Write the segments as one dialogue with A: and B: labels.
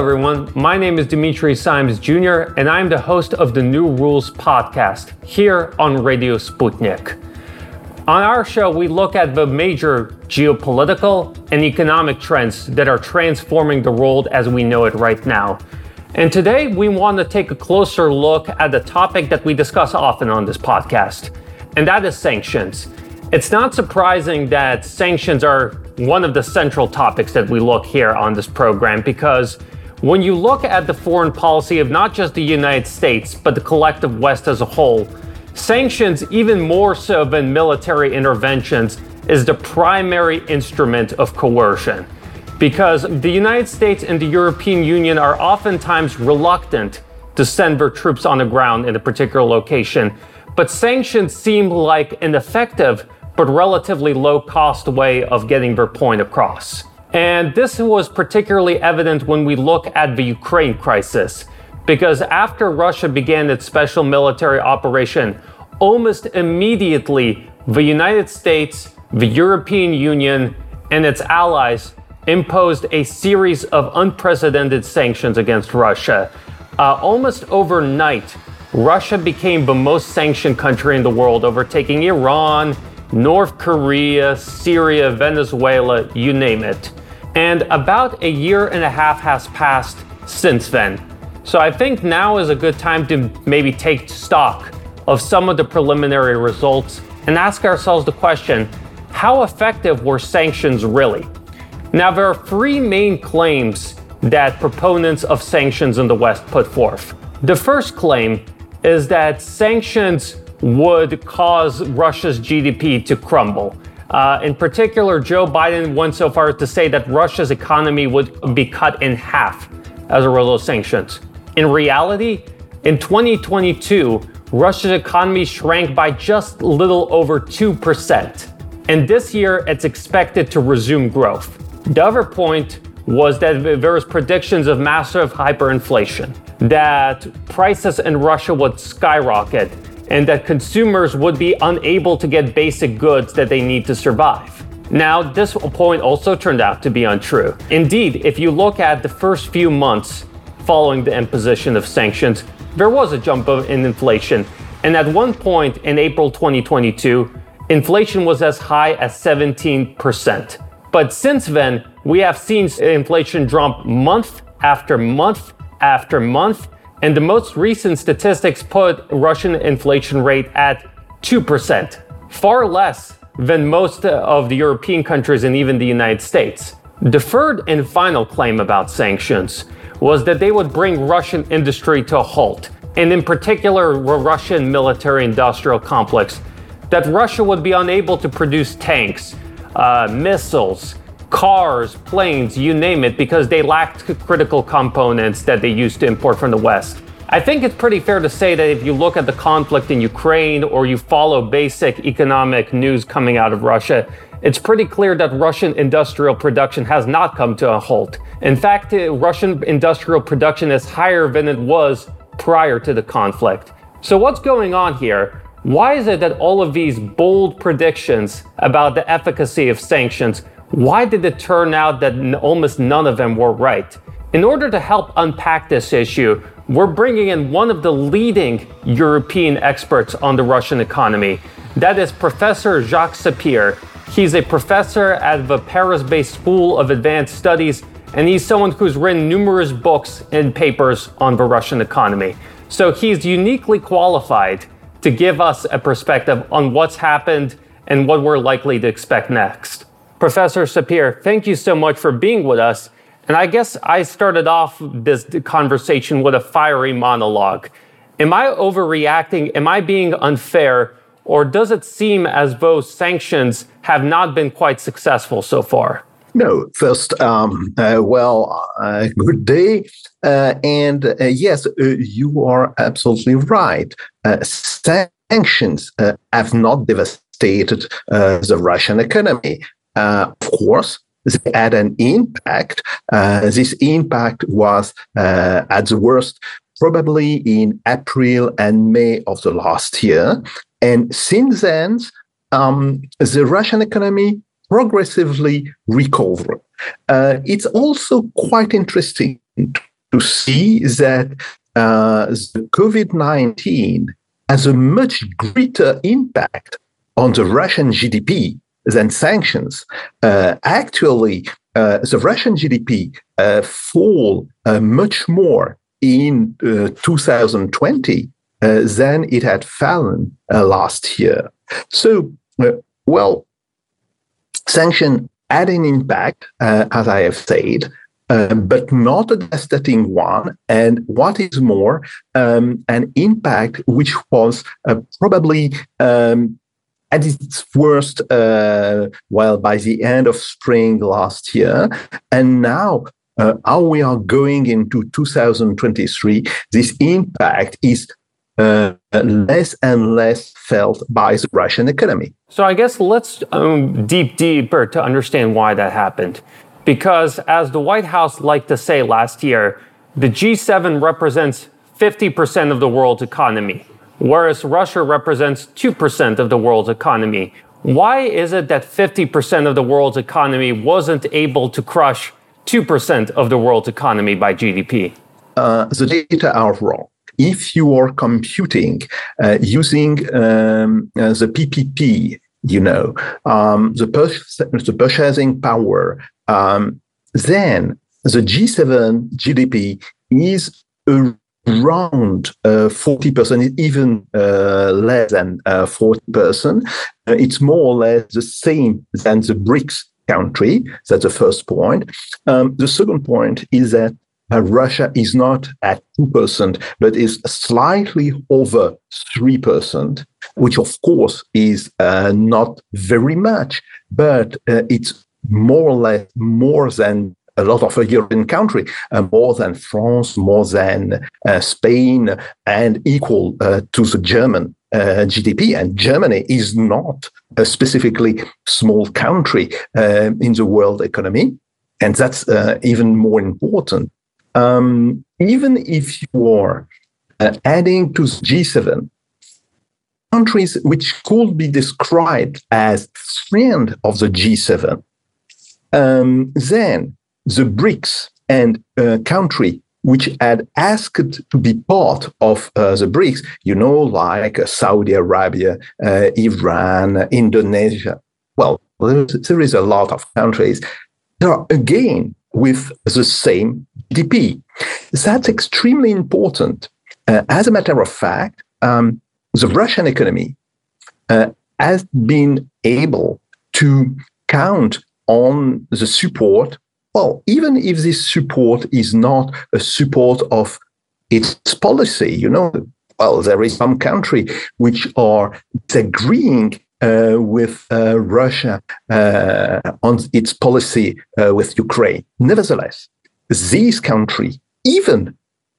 A: everyone. My name is Dimitri Simes Jr., and I'm the host of the New Rules podcast here on Radio Sputnik. On our show, we look at the major geopolitical and economic trends that are transforming the world as we know it right now. And today, we want to take a closer look at the topic that we discuss often on this podcast, and that is sanctions. It's not surprising that sanctions are one of the central topics that we look here on this program because when you look at the foreign policy of not just the United States, but the collective West as a whole, sanctions, even more so than military interventions, is the primary instrument of coercion. Because the United States and the European Union are oftentimes reluctant to send their troops on the ground in a particular location, but sanctions seem like an effective but relatively low cost way of getting their point across. And this was particularly evident when we look at the Ukraine crisis, because after Russia began its special military operation, almost immediately the United States, the European Union, and its allies imposed a series of unprecedented sanctions against Russia. Uh, almost overnight, Russia became the most sanctioned country in the world, overtaking Iran, North Korea, Syria, Venezuela, you name it. And about a year and a half has passed since then. So I think now is a good time to maybe take stock of some of the preliminary results and ask ourselves the question how effective were sanctions really? Now, there are three main claims that proponents of sanctions in the West put forth. The first claim is that sanctions would cause Russia's GDP to crumble. Uh, in particular, Joe Biden went so far as to say that Russia's economy would be cut in half as a result of sanctions. In reality, in 2022, Russia's economy shrank by just little over 2%. And this year, it's expected to resume growth. The other point was that there was predictions of massive hyperinflation, that prices in Russia would skyrocket, and that consumers would be unable to get basic goods that they need to survive. Now, this point also turned out to be untrue. Indeed, if you look at the first few months following the imposition of sanctions, there was a jump in inflation. And at one point in April 2022, inflation was as high as 17%. But since then, we have seen inflation drop month after month after month and the most recent statistics put Russian inflation rate at 2%, far less than most of the European countries and even the United States. The third and final claim about sanctions was that they would bring Russian industry to a halt, and in particular, the Russian military industrial complex, that Russia would be unable to produce tanks, uh, missiles, cars, planes, you name it, because they lacked critical components that they used to import from the West. I think it's pretty fair to say that if you look at the conflict in Ukraine or you follow basic economic news coming out of Russia, it's pretty clear that Russian industrial production has not come to a halt. In fact, uh, Russian industrial production is higher than it was prior to the conflict. So, what's going on here? Why is it that all of these bold predictions about the efficacy of sanctions why did it turn out that almost none of them were right? In order to help unpack this issue, we're bringing in one of the leading European experts on the Russian economy. That is Professor Jacques Sapir. He's a professor at the Paris based School of Advanced Studies, and he's someone who's written numerous books and papers on the Russian economy. So he's uniquely qualified to give us a perspective on what's happened and what we're likely to expect next. Professor Sapir, thank you so much for being with us. And I guess I started off this conversation with a fiery monologue. Am I overreacting? Am I being unfair? Or does it seem as though sanctions have not been quite successful so far?
B: No, first, um, uh, well, uh, good day. Uh, and uh, yes, uh, you are absolutely right. Uh, sanctions have not devastated the Russian economy. Uh, of course, they had an impact. Uh, this impact was uh, at the worst probably in April and May of the last year. And since then, um, the Russian economy progressively recovered. Uh, it's also quite interesting to see that uh, the COVID 19 has a much greater impact on the Russian GDP than sanctions. Uh, actually, uh, the Russian GDP uh, fall uh, much more in uh, 2020 uh, than it had fallen last year. So, well, sanction had an impact, as I have said, uh, but not a devastating one. And what is more, um, an impact which was probably um, at its worst, uh, well, by the end of spring last year. And now, uh, how we are going into 2023, this impact is uh, less and less felt by the Russian economy.
A: So I guess let's um, deep deeper to understand why that happened. Because as the White House liked to say last year, the G7 represents 50% of the world's economy, whereas Russia represents 2% of the world's economy. Why is it that 50% of the world's economy wasn't able to crush 2% of the world's economy by GDP?
B: Uh, the data are wrong. If you are computing uh, using um, uh, the PPP, you know, um, the, the purchasing power um, then the G7 GDP is around uh, 40%, even uh, less than uh, 40%. Uh, it's more or less the same than the BRICS country. That's the first point. Um, the second point is that uh, Russia is not at 2%, but is slightly over 3%, which of course is uh, not very much, but it's more or less more than a lot of European country, uh, more than France, more than uh, Spain, and equal uh, to the German uh, GDP. And Germany is not a specifically small country uh, in the world economy. And that's uh, even more important. Um, even if you are adding to the G7 countries which could be described as friend of the G7, um, then the BRICS and uh, country which had asked to be part of uh, the BRICS, you know, like Saudi Arabia, uh, Iran, Indonesia. Well, there is a lot of countries that are again with the same GDP. That's extremely important. Uh, as a matter of fact, um, the Russian economy uh, has been able to count on the support. Well, even if this support is not a support of its policy, you know, well, there is some country which are disagreeing uh, with uh, Russia uh, on its policy uh, with Ukraine. Nevertheless, this country, even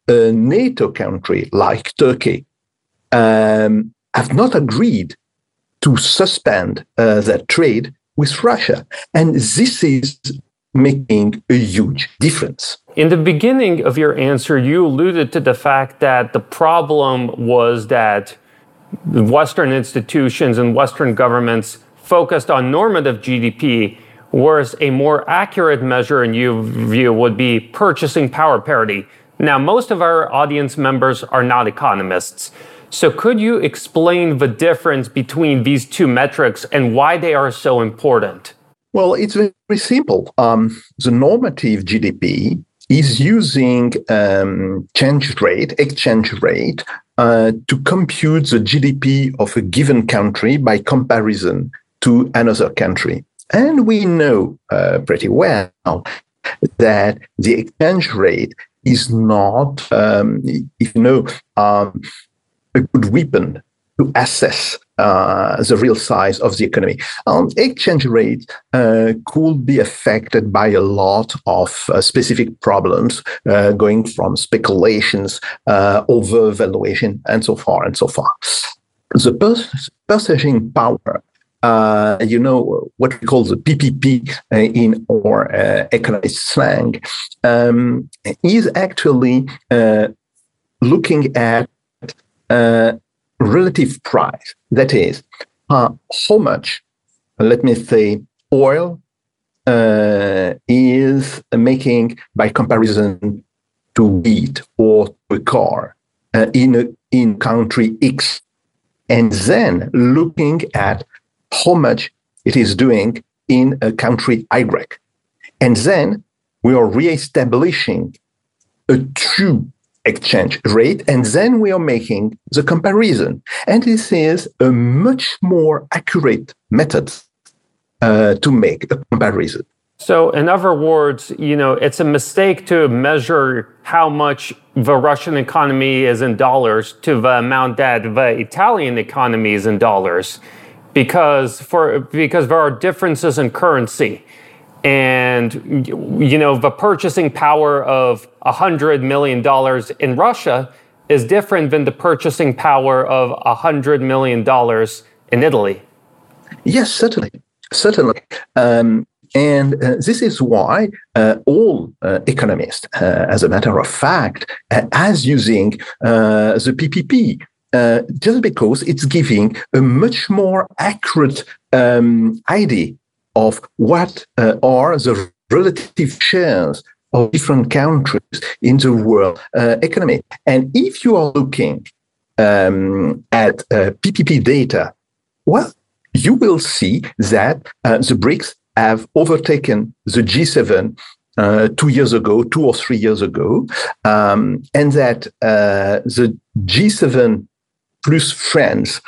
B: a NATO country like Turkey, um, have not agreed to suspend uh, their trade with Russia. And this is making a huge difference.
A: In the beginning of your answer, you alluded to the fact that the problem was that Western institutions and Western governments focused on normative GDP, whereas a more accurate measure in your view would be purchasing power parity. Now, most of our audience members are not economists. So, could you explain the difference between these two metrics and why they are so important?
B: Well, it's very simple. Um, the normative GDP is using um, change rate, exchange rate, uh, to compute the GDP of a given country by comparison to another country. And we know uh, pretty well that the exchange rate is not, um, if you know, um, a good weapon to assess uh, the real size of the economy. Um, exchange rate uh, could be affected by a lot of uh, specific problems, uh, going from speculations, uh, overvaluation, and so far and so far. The purchasing power uh, you know, what we call the PPP uh, in our uh, economic slang, um, is actually uh, looking at relative price. That is, uh, how much, let me say, oil uh, is making by comparison to wheat or to a car uh, in a, in country X, and then looking at how much it is doing in a country Y, and then we are re-establishing a true exchange rate, and then we are making the comparison. And this is a much more accurate method uh, to make a comparison.
A: So, in other words, you know, it's a mistake to measure how much the Russian economy is in dollars to the amount that the Italian economy is in dollars, because for because there are differences in currency, and you know the purchasing power of a hundred million dollars in Russia is different than the purchasing power of a hundred million dollars in Italy.
B: Yes, certainly, certainly. Um, and uh, this is why uh, all uh, economists, uh, as a matter of fact, uh, as using uh, the PPP, just because it's giving a much more accurate um, idea of what are the relative shares of different countries in the world economy. And if you are looking um, at PPP data, well, you will see that the BRICS have overtaken the G7 uh, two years ago, two or three years ago, um, and that uh, the G7 plus France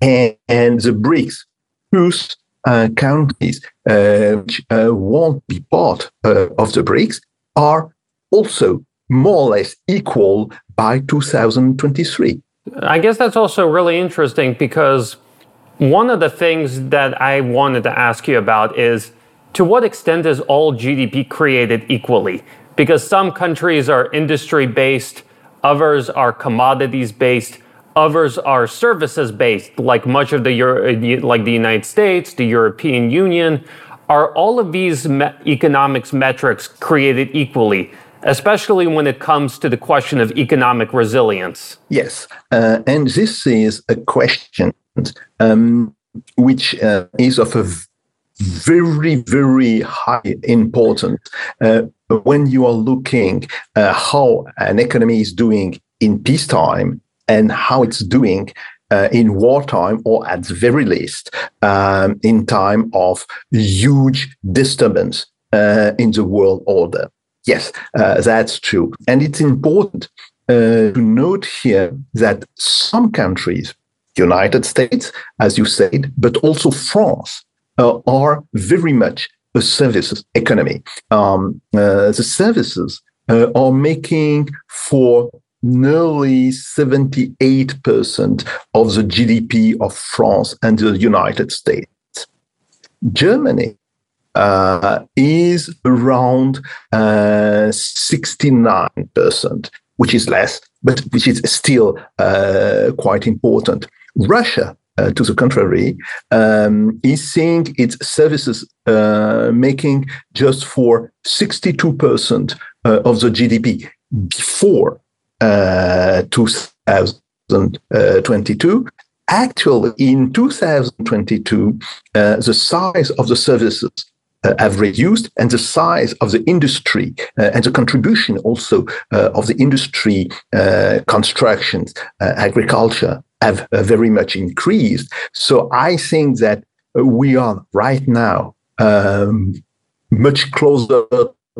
B: and, and the BRICS plus uh, countries uh, which uh, won't be part uh, of the BRICS are also more or less equal by 2023. I
A: guess that's also really interesting because one of the things that I wanted to ask you about is to what extent is all GDP created equally? Because some countries are industry based, others are commodities based, others are services based, like much of the Euro- like the United States, the European Union. Are all of these me- economics metrics created equally? especially when it comes to the question of economic resilience?
B: Yes, uh, and this is a question um, which uh, is of a very, very high importance uh, when you are looking uh, how an economy is doing in peacetime and how it's doing uh, in wartime, or at the very least, um, in time of huge disturbance uh, in the world order. Yes, uh, that's true. And it's important uh, to note here that some countries, United States, as you said, but also France, uh, are very much a services economy. Um, uh, the services are making for nearly 78% of the GDP of France and the United States. Germany uh, is around uh, 69%, which is less, but which is still uh, quite important. Russia, uh, to the contrary, um, is seeing its services uh, making just for 62% uh, of the GDP before 2022 actually in 2022 uh, the size of the services uh, have reduced, and the size of the industry uh, and the contribution also uh, of the industry, uh, constructions, uh, agriculture have uh, very much increased. So I think that we are right now um, much closer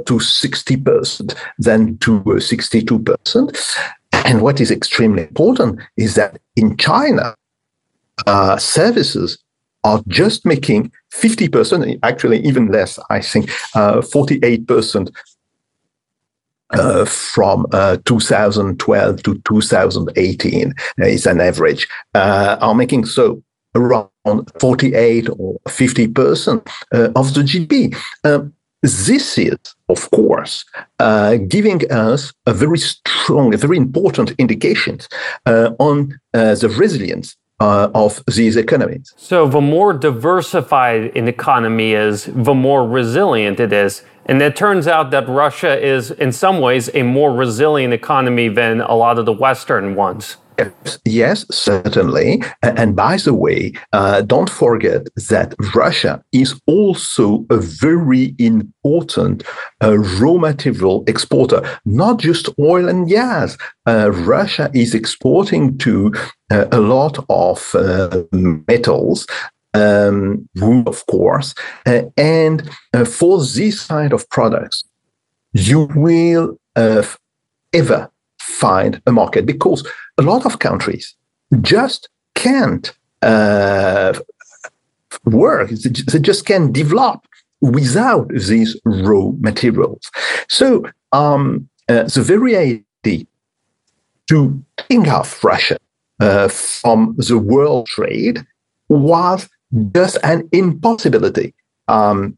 B: to 60% than to 62%. And what is extremely important is that in China, services are just making 50%, actually even less, I think, uh, 48% uh, from uh, 2012 to 2018 uh, is an average, uh, are making so around 48 or 50% uh, of the GDP. This is, of course, uh, giving us a very strong, a very important indications on the resilience uh, of these economies.
A: So, the more diversified an economy is, the more resilient it is. And it turns out that Russia is, in some ways, a more resilient economy than a lot of the Western ones.
B: Yes, certainly. And by the way, uh, don't forget that Russia is also a very important uh, raw material exporter, not just oil and gas. Uh, Russia is exporting to uh, a lot of uh, metals. Um, of course, uh, and for this kind of products, you will ever find a market because a lot of countries just can't uh, work, they just can't develop without these raw materials. So um, uh, the very idea to think off Russia uh, from the world trade was just an impossibility. Um,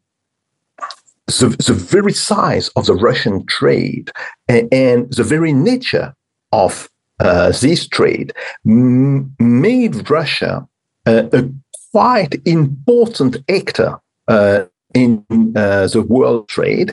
B: the, the very size of the Russian trade and, and the very nature of uh, this trade m- made Russia uh, a quite important actor uh, in uh, the world trade,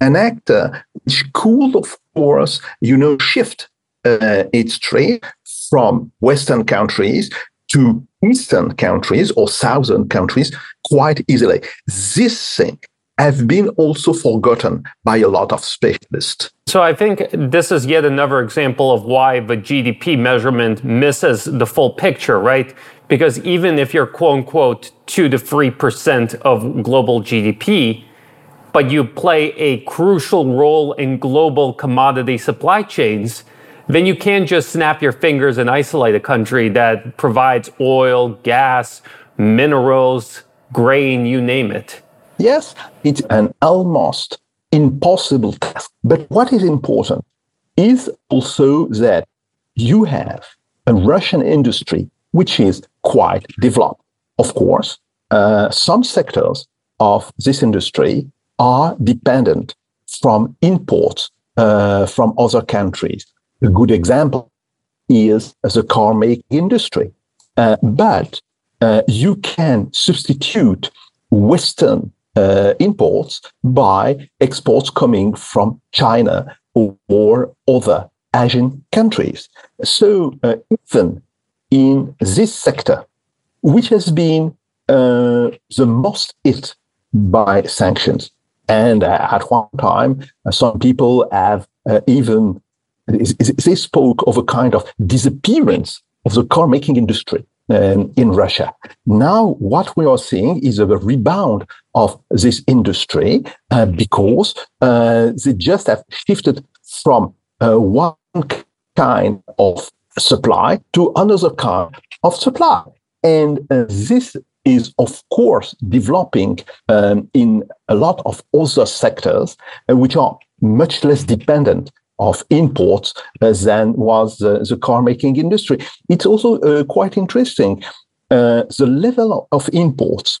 B: an actor which could, of course, you know, shift uh, its trade from Western countries to Eastern countries or Southern countries quite easily. This thing have been also forgotten by a lot of specialists.
A: So I think this is yet another example of why the GDP measurement misses the full picture, right? Because even if you're quote unquote 2 to 3% of global GDP, but you play a crucial role in global commodity supply chains, then you can't just snap your fingers and isolate a country that provides oil, gas, minerals, grain, you name it.
B: Yes, it's an almost impossible task. But what is important is also that you have a Russian industry which is quite developed. Of course, uh, some sectors of this industry are dependent from imports uh, from other countries. A good example is the car making industry. Uh, but uh, you can substitute Western uh, imports by exports coming from China or, other Asian countries. So uh, even in this sector, which has been uh, the most hit by sanctions, and uh, at one time, uh, some people have uh, even they spoke of a kind of disappearance of the car making industry um, in Russia. Now, what we are seeing is a rebound of this industry uh, because uh, they just have shifted from uh, one kind of supply to another kind of supply. And uh, this is, of course, developing um, in a lot of other sectors, uh, which are much less dependent of imports uh, than was the car making industry. It's also uh, quite interesting. Uh, the level of imports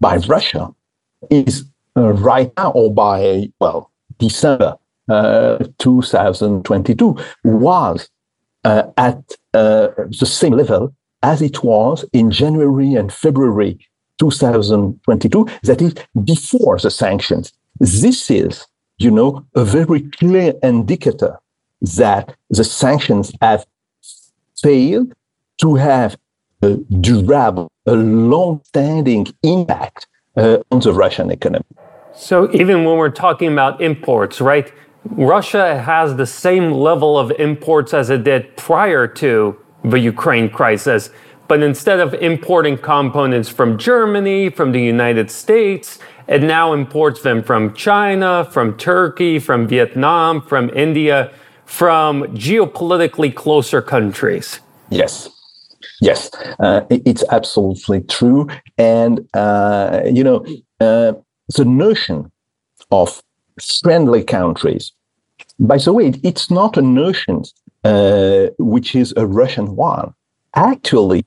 B: by Russia is right now, or by, well, December uh, 2022, was at the same level as it was in January and February 2022, that is before the sanctions. This is you know, a very clear indicator that the sanctions have failed to have a durable, a long-standing impact uh, on the Russian economy.
A: So even when we're talking about imports, right? Russia has the same level of imports as it did prior to the Ukraine crisis. But instead of importing components from Germany, from the United States, it now imports them from China, from Turkey, from Vietnam, from India, from geopolitically closer countries.
B: Yes. Yes, uh, it's absolutely true. And, uh, you know, uh, the notion of friendly countries, by the way, it's not a notion uh, which is a Russian one. Actually,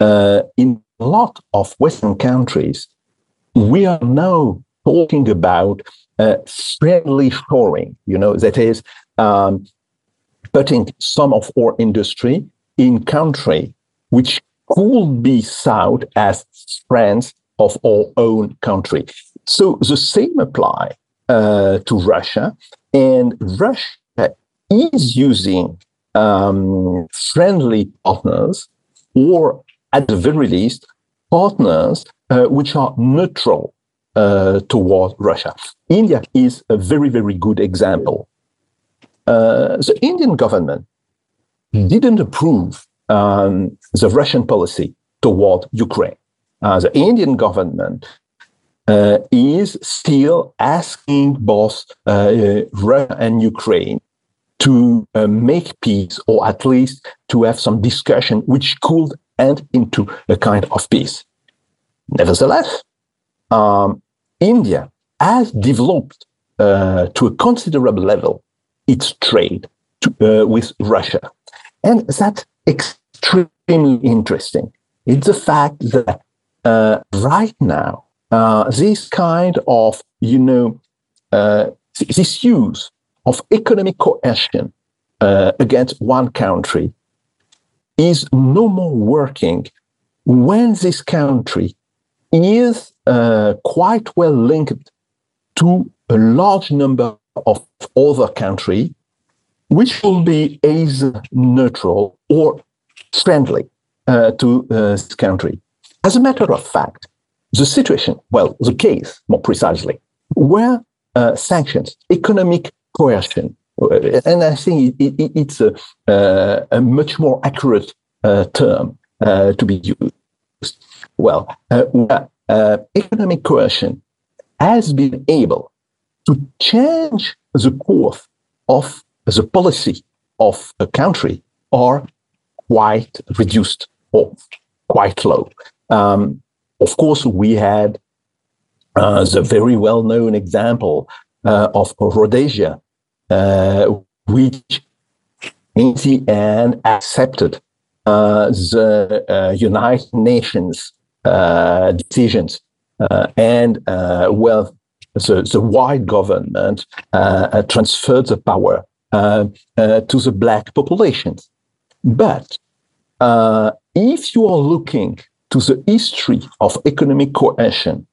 B: uh, in a lot of Western countries, we are now talking about uh, friendly shoring, you know, that is um, putting some of our industry in country which could be sought as friends of our own country. So the same apply uh, to Russia, and Russia is using um, friendly partners, or at the very least, partners uh, which are neutral uh, toward Russia. India is a very, very good example. Uh, the Indian government didn't approve um, the Russian policy toward Ukraine. Uh, the Indian government uh, is still asking both uh, Russia and Ukraine to uh, make peace, or at least to have some discussion which could end into a kind of peace. Nevertheless, um, India has developed uh, to a considerable level its trade to, uh, with Russia. And that's extremely interesting. It's the fact that uh, right now, uh, this kind of, you know, uh, this use of economic coercion uh, against one country is no more working when this country is uh, quite well linked to a large number of other countries, which will be either neutral or friendly uh, to uh, this country. As a matter of fact, the situation, well, the case more precisely, where uh, sanctions, economic coercion, uh, and I think it, it, it's a, uh, a, much more accurate uh, term to be used. Well, economic coercion has been able to change the course of the policy of a country are quite reduced or quite low. Um, of course, we had uh, the very well known example uh, of Rhodesia, uh, which in the end accepted uh, the uh, United Nations uh, decisions and well the, the white government uh, uh, transferred the power uh, to the black populations. But if you are looking to the history of economic coercion,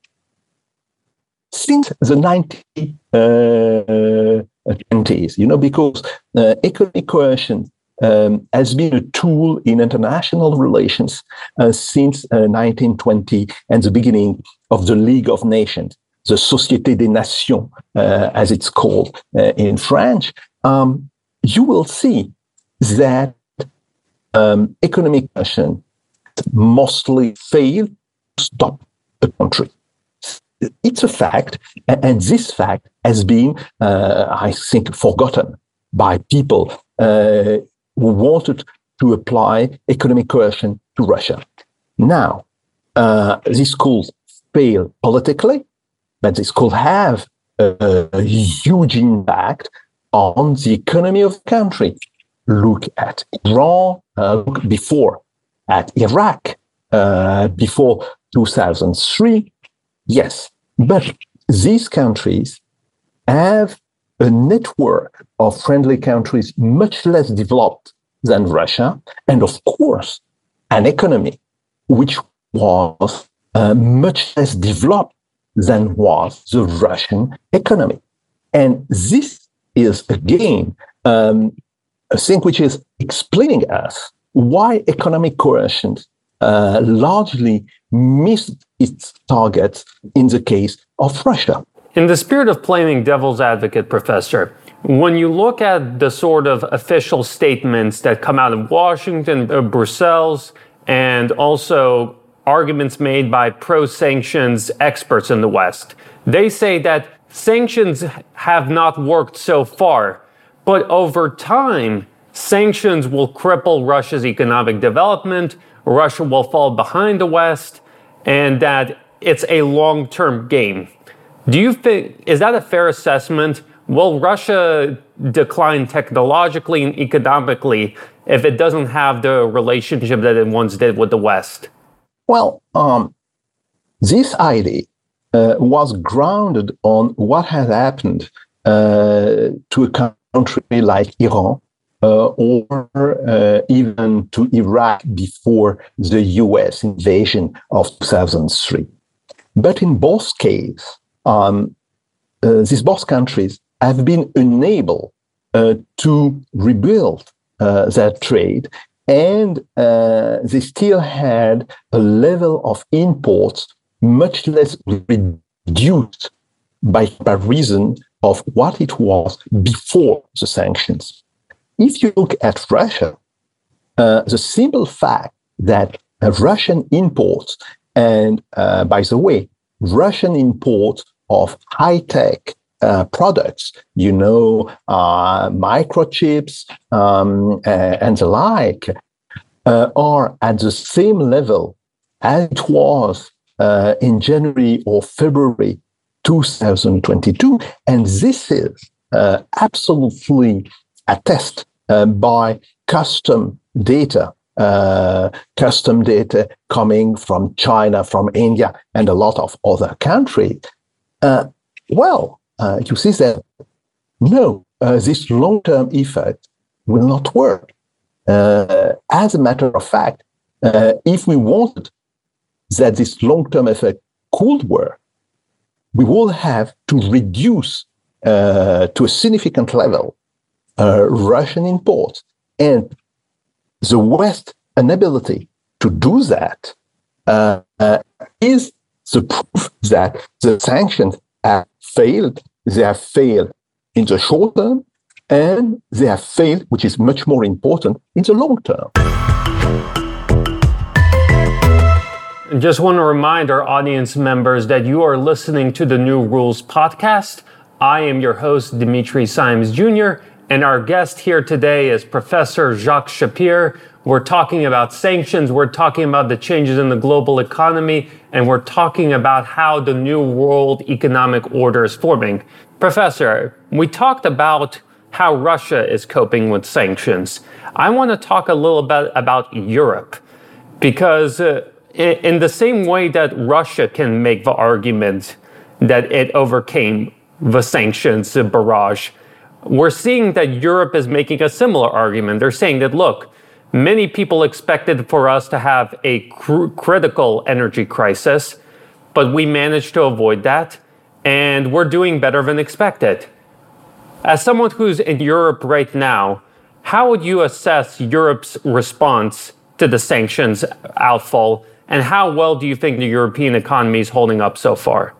B: since the 1920s, you know, because uh, economic coercion um, has been a tool in international relations uh, since uh, 1920 and the beginning of the League of Nations the Société des Nations, uh, as it's called uh, in French, um, you will see that um, economic action mostly failed to stop the country. It's a fact, and this fact has been, uh, I think, forgotten by people uh, wanted to apply economic coercion to Russia. Now, uh, this could fail politically, but this could have a, a huge impact on the economy of the country. Look at Iran, uh, look before at Iraq, uh, before 2003. Yes, but these countries have a network of friendly countries much less developed than Russia, and of course, an economy which was uh, much less developed than was the Russian economy. And this is again um, a thing which is explaining us why economic coercion uh, largely missed its targets in the case of Russia.
A: In the spirit of playing devil's advocate, Professor, when you look at the sort of official statements that come out of Washington, uh, Brussels, and also arguments made by pro sanctions experts in the West. They say that sanctions have not worked so far, but over time, sanctions will cripple Russia's economic development, Russia will fall behind the West, and that it's a long term game. Do you think, is that a fair assessment? Will Russia decline technologically and economically if it doesn't have the relationship that it once did with the West?
B: Well, um, this idea uh, was grounded on what had happened uh, to a country like Iran uh, or uh, even to Iraq before the US invasion of 2003. But in both cases, um, uh, these both countries have been unable uh, to rebuild uh, their trade, and uh, they still had a level of imports much less reduced by reason of what it was before the sanctions. If you look at Russia, uh, the simple fact that Russian imports, and uh, by the way, Russian imports of high tech uh, products, you know, uh, microchips um, and the like, uh, are at the same level as it was uh, in January or February 2022. And this is uh, absolutely attested uh, by custom data uh, custom data coming from China, from India, and a lot of other countries. Uh, well, uh, you see that no, uh, this long term effect will not work. Uh, as a matter of fact, uh, if we wanted that this long term effect could work, we will have to reduce uh, to a significant level Russian imports. And the West inability to do that is the proof that the sanctions have failed they have failed in the short term and they have failed, which is much more important, in the long term.
A: Just want to remind our audience members that you are listening to the New Rules podcast. I am your host, Dimitri Simes Jr., and our guest here today is Professor Jacques Sapir. We're talking about sanctions, we're talking about the changes in the global economy, and we're talking about how the new world economic order is forming. Professor, we talked about how Russia is coping with sanctions. I want to talk a little bit about Europe because, uh, in the same way that Russia can make the argument that it overcame the sanctions barrage, we're seeing that Europe is making a similar argument. They're saying that, look, many people expected for us to have a cr- critical energy crisis, but we managed to avoid that, and we're doing better than expected. As someone who's in Europe right now, how would you assess Europe's response to the sanctions outfall, and how well do you think the European economy is holding up so far?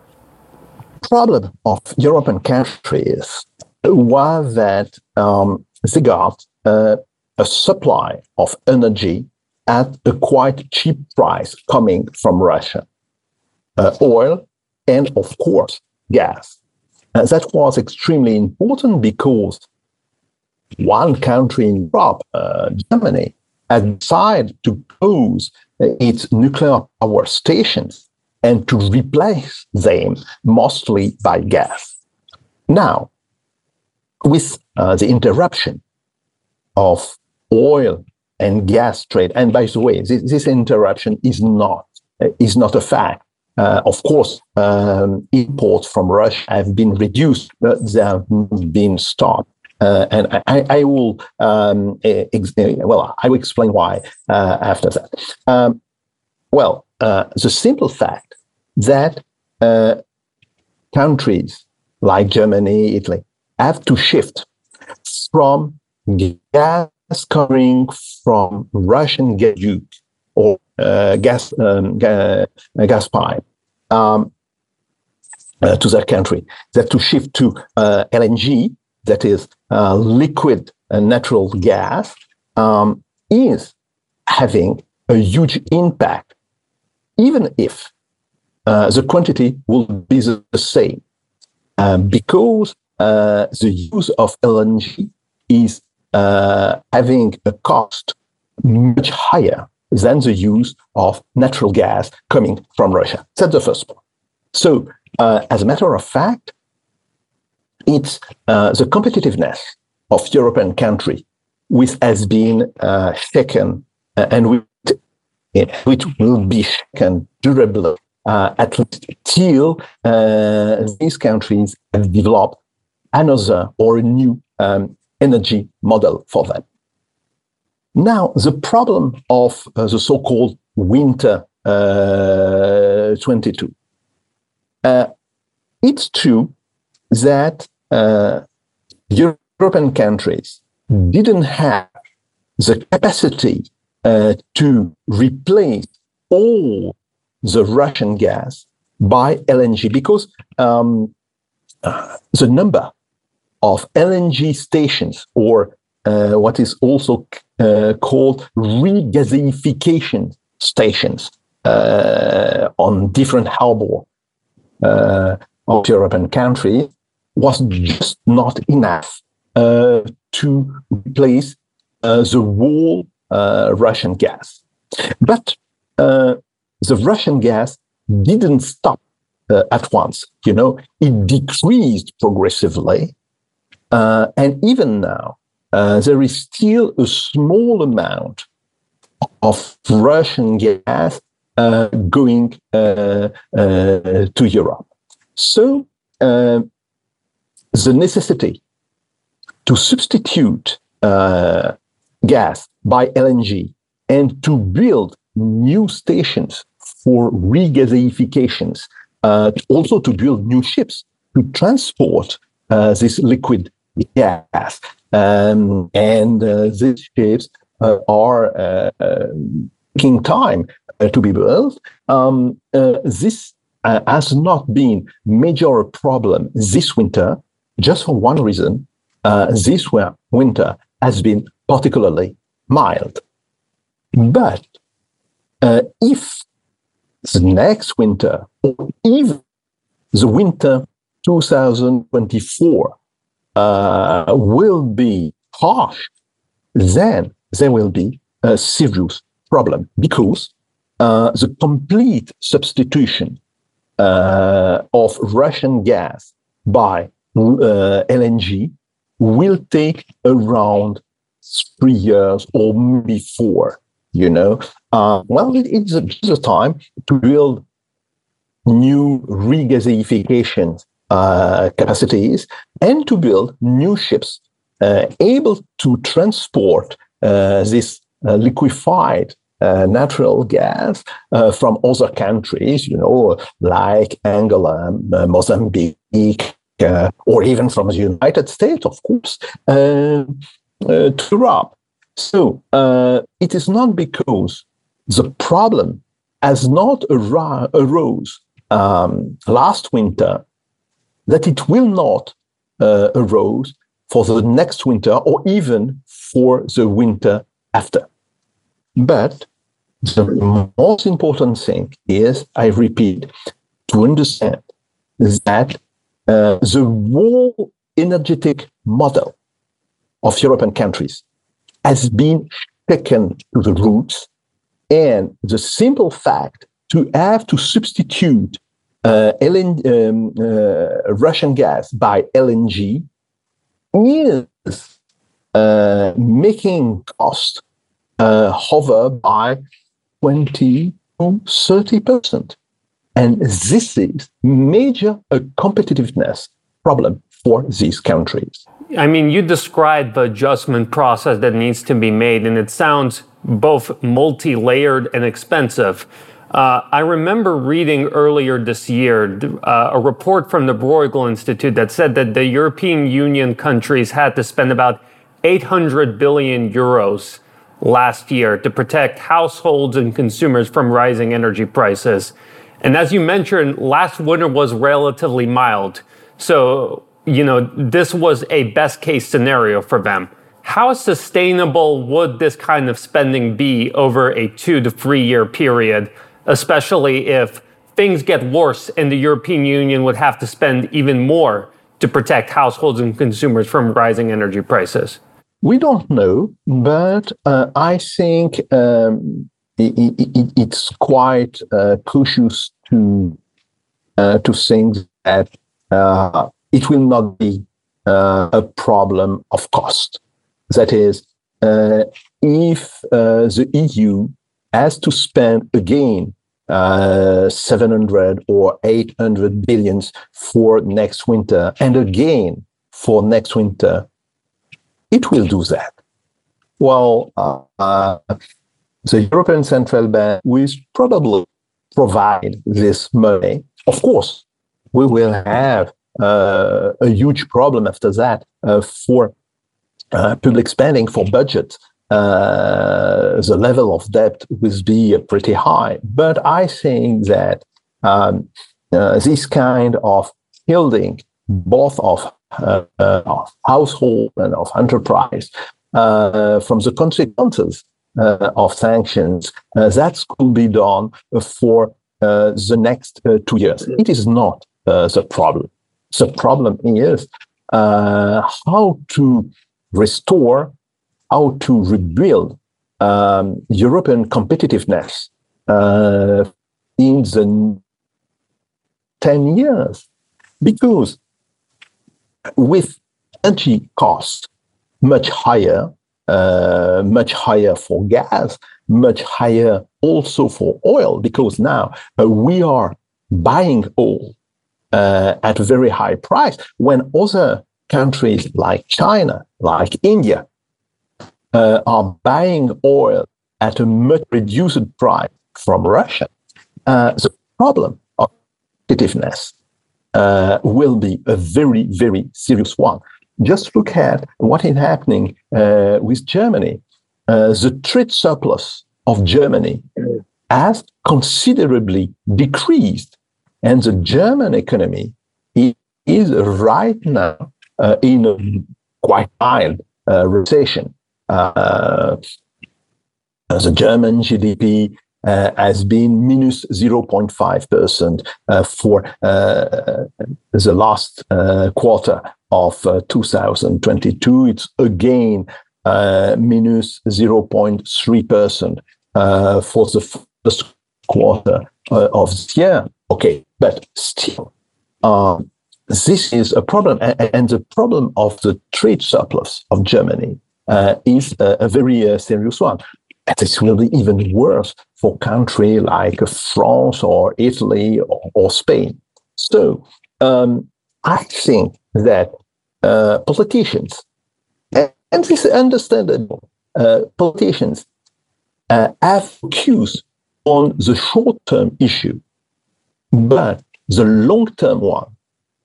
B: Problem of European countries was that um, they got uh, a supply of energy at a quite cheap price coming from Russia. Uh, oil and, of course, gas. And that was extremely important because one country in Europe, uh, Germany, had decided to close its nuclear power stations and to replace them mostly by gas. Now, with uh, the interruption of oil and gas trade, and by the way, this, this interruption is not uh, is not a fact. Uh, of course, um, imports from Russia have been reduced, but they have been stopped. Uh, and I, I will, um, ex- well, I will explain why uh, after that. Um, well, uh, the simple fact that countries like Germany, Italy, have to shift from gas coming from Russian or uh, gas um, ga- gas pipe um, uh, to that country. That to shift to uh, LNG, that is uh, liquid uh, natural gas, um, is having a huge impact, even if uh, the quantity will be the same, because uh, the use of LNG is uh, having a cost much higher than the use of natural gas coming from Russia. That's the first point. So, uh, as a matter of fact, it's uh, the competitiveness of European country which has been uh, shaken uh, and which, which will be shaken durably uh, at least till these countries have developed another or a new um, energy model for them. Now, the problem of uh, the so called winter uh, 22. Uh, it's true that uh, European countries didn't have the capacity uh, to replace all the Russian gas by LNG because um, uh, the number of LNG stations, or uh, what is also uh, called regasification stations uh, on different harbor uh, of European countries, was just not enough uh, to replace the whole Russian gas. But the Russian gas didn't stop uh, at once. You know, it decreased progressively. Uh, and even now, uh, there is still a small amount of Russian gas uh, going uh, uh, to Europe. So, the necessity to substitute gas by LNG and to build new stations for regasifications, uh, also to build new ships to transport uh, this liquid gas. Um, and uh, these ships uh, are uh, uh, taking time to be built. Um, this has not been major problem this winter, just for one reason. this winter has been particularly mild. But uh, if the next winter, or even the winter 2024, uh, will be harsh, then there will be a serious problem because uh, the complete substitution uh, of Russian gas by uh, LNG will take around three years or maybe four you know. Uh, well, it, it's, a, it's, a, time to build new regasification uh, capacities and to build new ships uh, able to transport uh, this uh, liquefied uh, natural gas from other countries, you know, like Angola, Mozambique, or even from the United States, of course, to Europe. So uh, it is not because the problem has not ar- arose um, last winter that it will not uh, arose for the next winter or even for the winter after. But the most important thing is, I repeat, to understand that uh, the whole energetic model of European countries has been taken to the roots. And the simple fact to have to substitute LN, um, uh, Russian gas by LNG is uh, making cost uh, hover by 20 to 30 percent. And this is major competitiveness problem for these countries.
A: I mean, you described the adjustment process that needs to be made, and it sounds both multi layered and expensive. Uh, I remember reading earlier this year uh, a report from the Bruegel Institute that said that the European Union countries had to spend about 800 billion euros last year to protect households and consumers from rising energy prices. And as you mentioned, last winter was relatively mild. So you know, this was a best case scenario for them. How sustainable would this kind of spending be over a two to three year period, especially if things get worse and the European Union would have to spend even more to protect households and consumers from rising energy prices?
B: We don't know, but uh, I think um, it, it, it's quite uh, cautious to uh, to think that uh, it will not be uh, a problem of cost. That is, uh, if the EU has to spend again uh, 700 or 800 billions for next winter and again for next winter, it will do that. Well, uh, the European Central Bank will probably provide this money. Of course, we will have uh, a huge problem after that uh, for uh, public spending, for budget. Uh, the level of debt will be pretty high. But I think that um, this kind of shielding, both of, of household and of enterprise, from the consequences uh, of sanctions, uh, that could be done for uh, the next two years. It is not the problem. The problem is how to restore, how to rebuild um, European competitiveness in the 10 years. Because with energy costs much higher, uh, much higher for gas, much higher also for oil, because now uh, we are buying oil uh, at a very high price when other countries like China, like India, uh, are buying oil at a much reduced price from Russia. Uh, the problem of competitiveness uh, will be a very, very serious one. Just look at what is happening uh, with Germany. Uh, the trade surplus of Germany has considerably decreased, and the German economy is right now uh, in a quite mild recession. Uh, the German GDP uh, has been minus 0.5% uh, for uh, the last uh, quarter of uh, 2022. It's again uh, minus 0.3% for the first quarter of this year. Okay, but still, um, this is a problem. And, and, the problem of the trade surplus of Germany is a, a very serious one. And will be even worse for countries like France or Italy or, or Spain. So um, I think that uh, politicians, and, and this is understandable, uh, politicians uh, have focused on the short term issue, but the long term one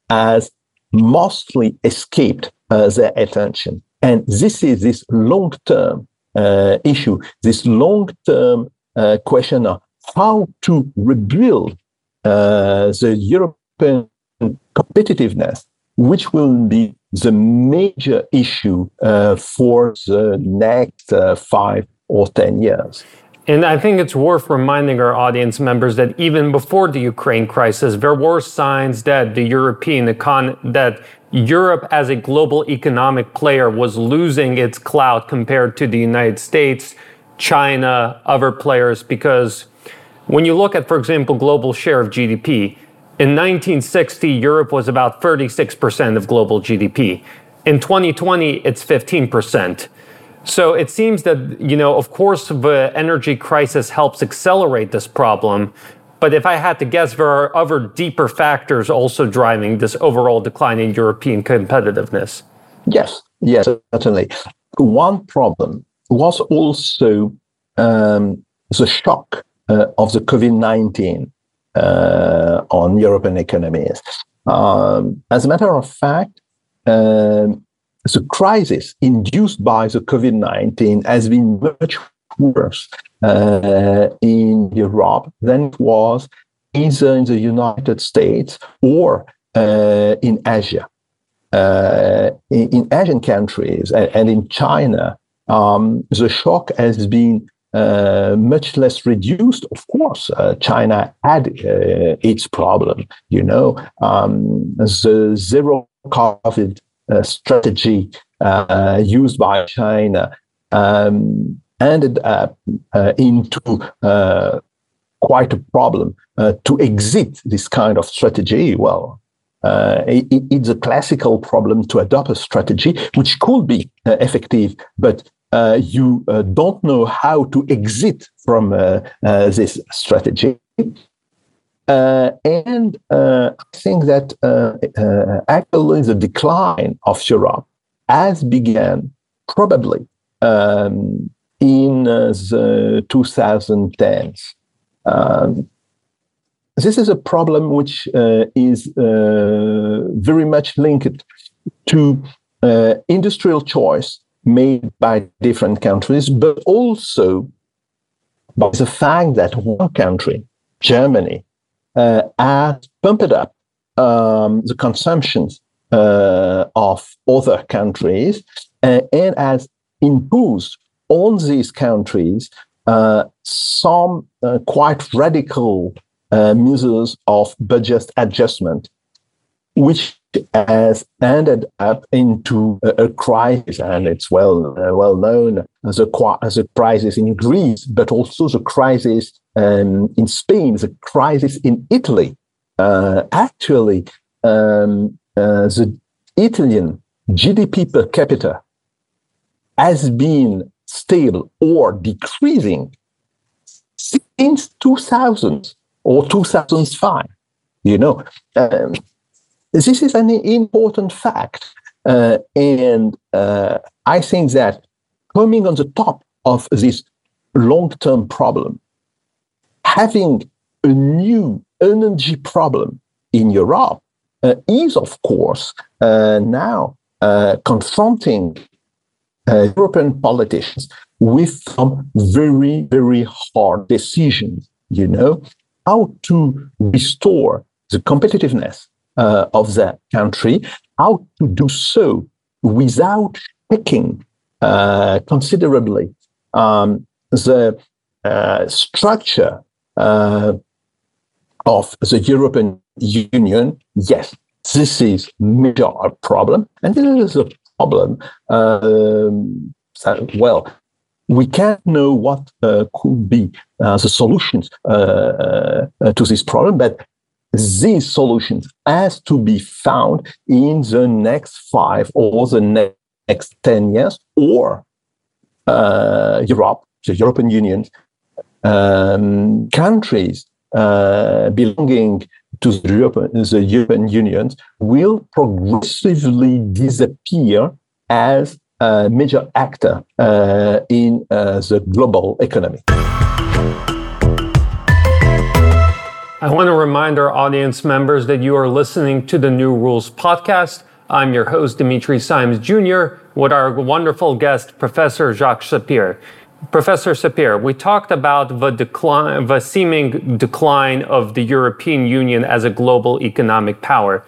B: has mostly escaped uh, their attention. And this is this long term uh, issue, this long term uh, question of how to rebuild uh, the European competitiveness, which will be the major issue uh, for the next uh, five or 10 years.
A: And I think it's worth reminding our audience members that even before the Ukraine crisis, there were signs that the European econ that Europe as a global economic player was losing its clout compared to the United States, China, other players, because when you look at, for example, global share of GDP, in 1960, Europe was about 36% of global GDP. In 2020, it's 15%. So it seems that, you know, of course, the energy crisis helps accelerate this problem. But if I had to guess, there are other deeper factors also driving this overall decline in European competitiveness.
B: Yes, yes, certainly. One problem was also um, the shock uh, of the COVID 19 uh, on European economies. Um, as a matter of fact, um, the crisis induced by the COVID 19 has been much worse uh, in Europe than it was either in the United States or uh, in Asia. Uh, in, in, Asian countries and, and in China, um, the shock has been uh, much less reduced. Of course, uh, China had uh, its problem. You know, um, the zero COVID uh, strategy uh, used by China um, ended up uh, into quite a problem to exit this kind of strategy. Well, it, it's a classical problem to adopt a strategy which could be effective, but uh, you uh, don't know how to exit from uh, this strategy. and I think that actually the decline of Europe has began probably um, in the 2010s. Um, this is a problem which uh, is uh, very much linked to uh, industrial choice made by different countries, but also by the fact that one country, Germany, uh, has pumped up um, the consumptions uh, of other countries uh, and has imposed on these countries some quite radical measures of budget adjustment, which has ended up into a, a crisis, and it's well uh, well known as a, as a crisis in Greece, but also the crisis um, in Spain, the crisis in Italy. Uh, actually, um, uh, the Italian GDP per capita has been stable or decreasing since 2000 or 2005. You know, um, this is an important fact. Uh, and uh, I think that coming on the top of this long term problem, having a new energy problem in Europe uh, is, of course, uh, now uh, confronting uh, European politicians with some very, very hard decisions, you know, how to restore the competitiveness uh, of the country, how to do so without shaking uh, considerably um, the uh, structure uh, of the European Union. Yes, this is major problem, and this is a problem. Um, well, we can't know what uh, could be uh, the solutions uh, uh to this problem, but these solutions has to be found in the next five or the next 10 years or uh, Europe, the European Union, um, countries uh, belonging to the European, the European Union will progressively disappear as a major actor uh, in uh, the global economy.
A: I want to remind our audience members that you are listening to the New Rules podcast. I'm your host, Dimitri Simes Jr., with our wonderful guest, Professor Jacques Sapir. Professor Sapir, we talked about the decline, the seeming decline of the European Union as a global economic power.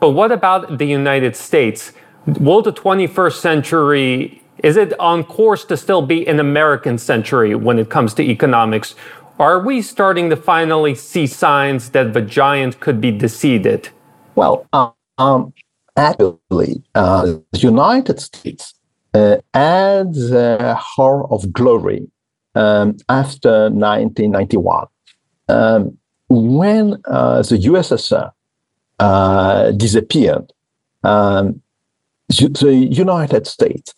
A: But what about the United States? Will the 21st century is it on course to still be an American century when it comes to economics, are we starting to finally see signs that the giant could be defeated?
B: Well, um, actually, uh, the United States uh, adds a hour of glory um, after 1991. Um, when uh, the USSR uh, disappeared, um, the United States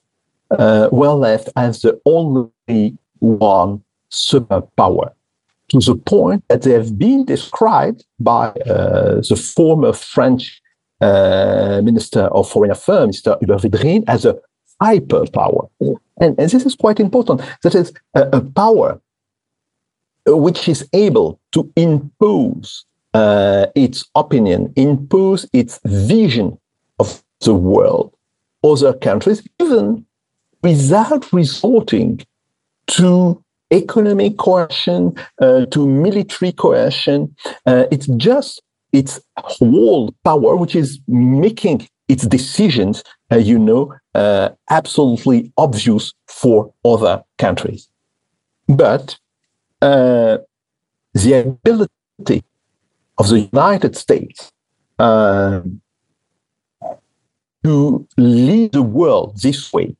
B: uh, were left as the only one superpower to the point that they have been described by uh, the former French uh, Minister of Foreign Affairs, Mr. Hubert Védrine, as a hyperpower. And, and this is quite important. That is a, a power which is able to impose uh, its opinion, impose its vision of the world, other countries, even without resorting to economic coercion, uh, to military coercion. Uh, it's just its whole power, which is making its decisions, uh, you know, uh, absolutely obvious for other countries. But uh, the ability of the United States um, to lead the world this way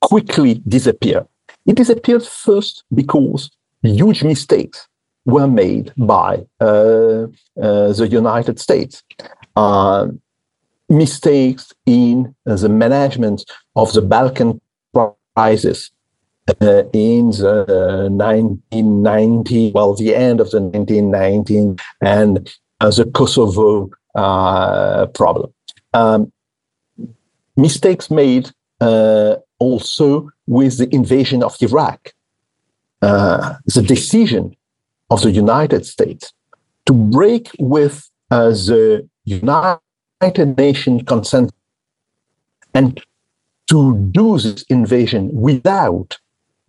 B: quickly disappeared. it disappeared first because huge mistakes were made by uh, uh, the United States. Uh, mistakes in the management of the Balkan crisis uh, in the 1990, well, the end of the 1990s, and uh, the Kosovo uh, problem. Um, mistakes made also with the invasion of Iraq. Uh, the decision of the United States to break with uh, the United Nations consent and to do this invasion without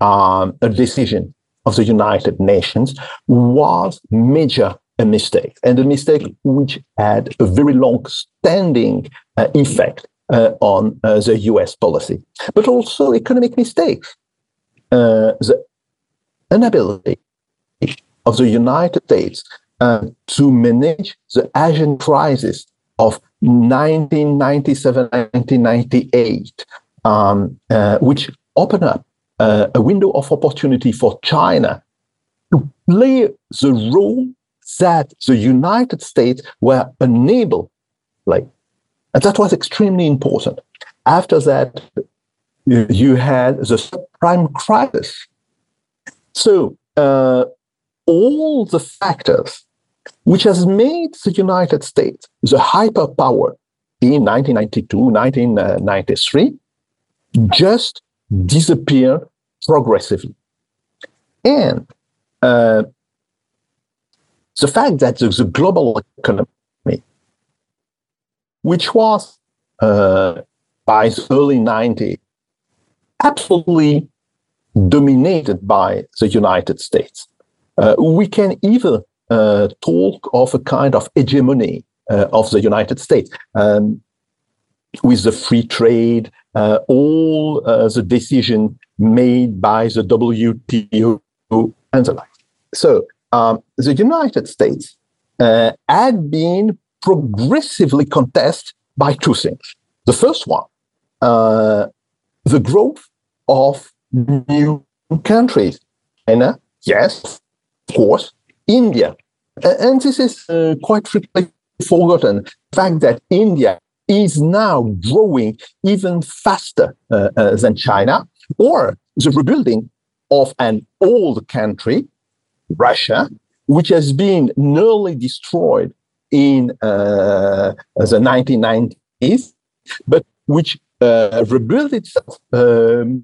B: um, a decision of the United Nations was major a mistake, and a mistake which had a very long-standing uh, effect uh, on uh, the U.S. policy, but also economic mistakes. Uh, the inability of the United States uh, to manage the Asian crisis of 1997-1998, um, uh, which opened up a window of opportunity for China to play the role that the United States were unable, like, and that was extremely important. After that, you, you had the subprime crisis. So uh, all the factors which has made the United States the hyperpower in 1992, 1993, just disappeared progressively. And uh, the fact that the, the global economy, which was uh, by the early 90s absolutely dominated by the United States, uh, we can either uh, talk of a kind of hegemony uh, of the United States. Um, with the free trade, uh, all uh, the decision made by the WTO and the like. So um, the United States uh, had been progressively contested by two things. The first one, uh, the growth of new countries. China, yes, of course, India. And this is uh, quite frequently forgotten. The fact that India is now growing even faster uh, uh, than China, or the rebuilding of an old country Russia, which has been nearly destroyed in uh, the 1990s, but which uh, rebuilt itself um,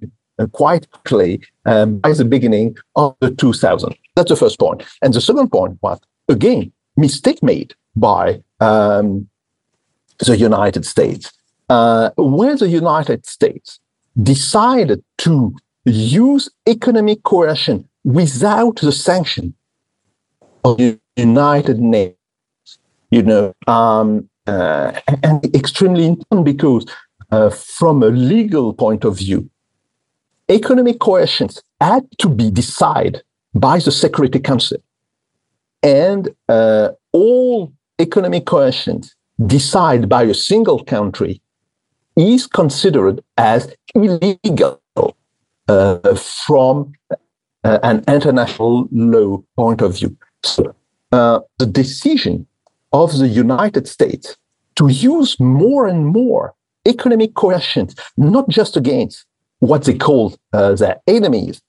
B: quite quickly um, by the beginning of the 2000s. That's the first point. And the second point was, again, mistake made by um, the United States. Uh, when the United States decided to use economic coercion without the sanction of the United Nations. You know, um, uh, and extremely important because uh, from a legal point of view, economic coercions had to be decided by the Security Council. And uh, all economic coercions decided by a single country is considered as illegal uh, from uh, an international law point of view. So, uh, the decision of the United States to use more and more economic coercion, not just against what they call uh, their enemies,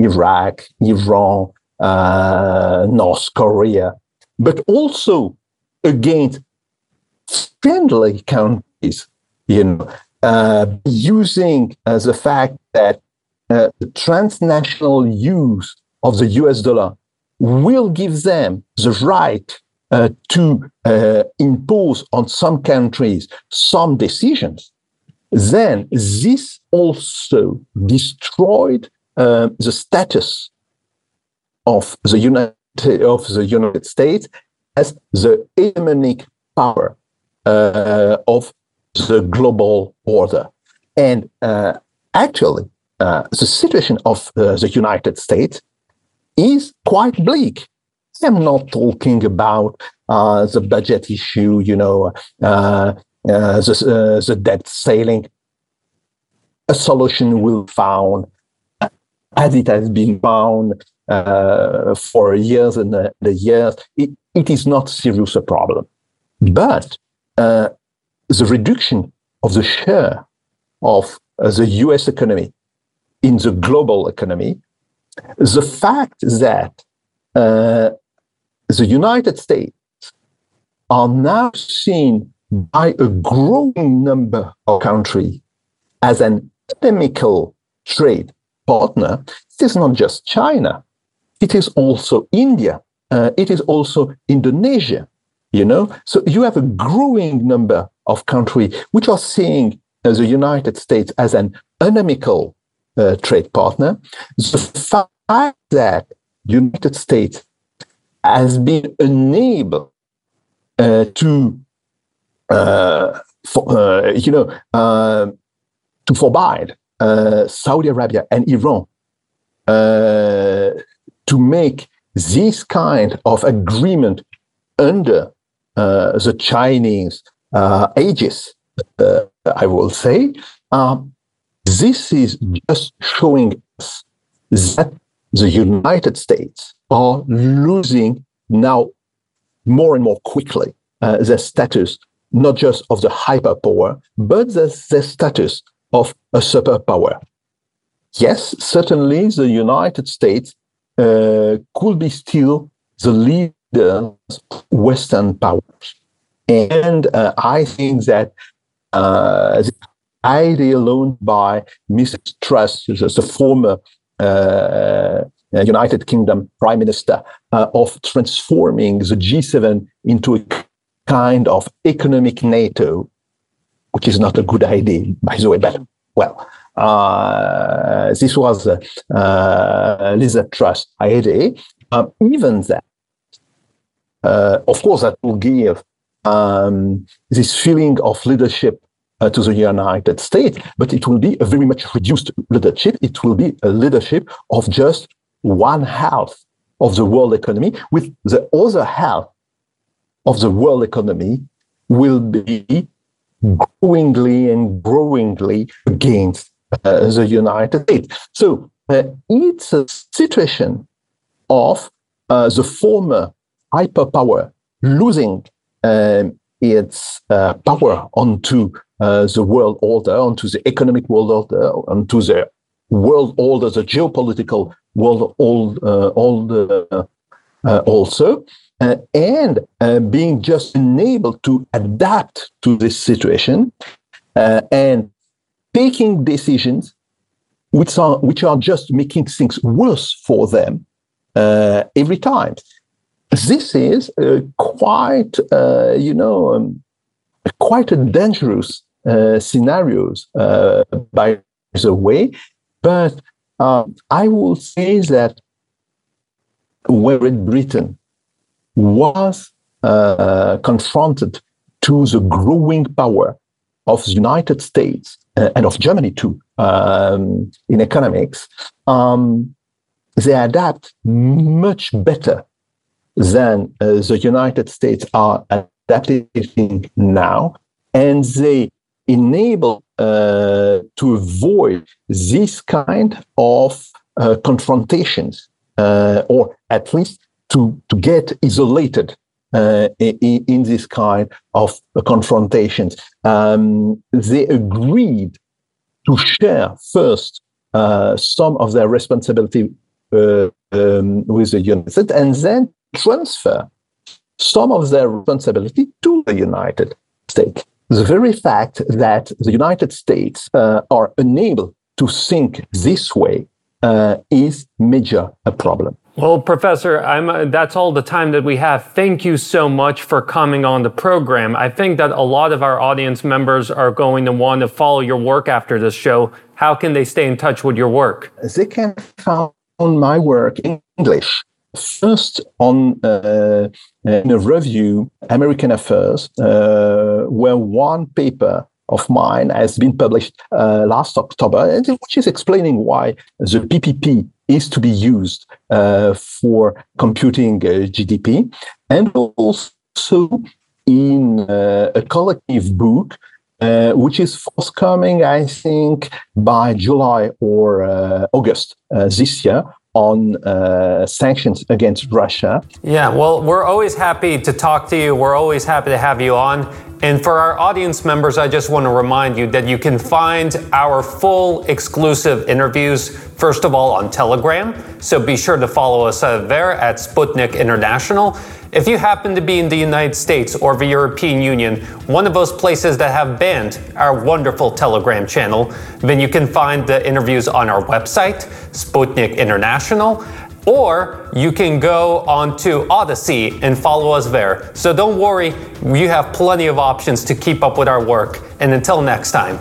B: Iraq, Iran, uh, North Korea, but also against friendly countries, you know, uh, using uh, the fact that uh, the transnational use of the US dollar will give them the right uh, to uh, impose on some countries some decisions, then this also destroyed uh, the status of the United of the United States as the hegemonic power uh, of the global order. And uh, actually, uh, the situation of the United States is quite bleak. I'm not talking about uh, the budget issue, you know, uh, uh, the, the debt ceiling. A solution will found, as it has been found uh, for years and uh, the years. It, it is not serious a problem, but uh, the reduction of the share of the U.S. economy in the global economy, the fact that uh, the United States are now seen by a growing number of countries as an economical trade partner, it is not just China, it is also India. uh, it is also Indonesia. You know, so you have a growing number of countries which are seeing uh, the United States as an unamical uh, trade partner. The fact that the United States has been unable uh, to, uh, for, uh, you know, to forbid Saudi Arabia and Iran to make this kind of agreement under uh, the Chinese uh, aegis, uh, I will say, um, this is just showing us that the United States are losing now more and more quickly uh, their status, not just of the hyperpower, but the, the status of a superpower. Yes, certainly the United States uh, could be still the leader of Western powers. And uh, I think that uh, the idea alone by Mrs. Truss, the former uh, United Kingdom Prime Minister, uh, of transforming the G7 into a kind of economic NATO, which is not a good idea, by the way, but well, uh, this was uh, uh, Liz Truss idea. Um, even that, uh, of course, that will give um, this feeling of leadership uh, to the United States, but it will be a very much reduced leadership. It will be a leadership of just one half of the world economy, with the other half of the world economy will be growingly and growingly against uh, the United States. So uh, it's a situation of uh, the former hyperpower losing um, its uh, power onto uh, the world order, onto the economic world order, onto the world order, the geopolitical world order also, uh, and uh, being just unable to adapt to this situation uh, and taking decisions which are which are just making things worse for them every time this is uh, quite, uh, you know, um, quite a dangerous uh, scenarios, uh, by the way. But um, I will say that we're in Britain was uh, confronted to the growing power of the United States uh, and of Germany too um, in economics, um, they adapt much better than uh, the United States are adapting now, and they enable uh, to avoid this kind of uh, confrontations, uh, or at least to, to get isolated uh, in, in, this kind of confrontations. Um, they agreed to share first uh, some of their responsibility um, with the United and then transfer some of their responsibility to the United States. The very fact that the United States uh, are unable to think this way uh, is major a problem.
A: Well, Professor, uh, that's all the time that we have. Thank you so much for coming on the program. I think that a lot of our audience members are going to want to follow your work after this show. How can they stay in touch with your work?
B: They can find my work in English First, on uh, in a review, American Affairs, uh, where one paper of mine has been published uh, last October, which is explaining why the PPP is to be used uh, for computing uh, GDP, and also in uh, a collective book uh, which is forthcoming, I think, by July or uh, August uh, this year, on uh, sanctions against Russia.
A: Yeah, well, we're always happy to talk to you. We're always happy to have you on. And for our audience members, I just want to remind you that you can find our full exclusive interviews, first of all, on Telegram. So be sure to follow us uh, there at Sputnik International. If you happen to be in the United States or the European Union, one of those places that have banned our wonderful Telegram channel, then you can find the interviews on our website, Sputnik International. or you can go onto Odysee and follow us there. So don't worry, you have plenty of options to keep up with our work. And until next time.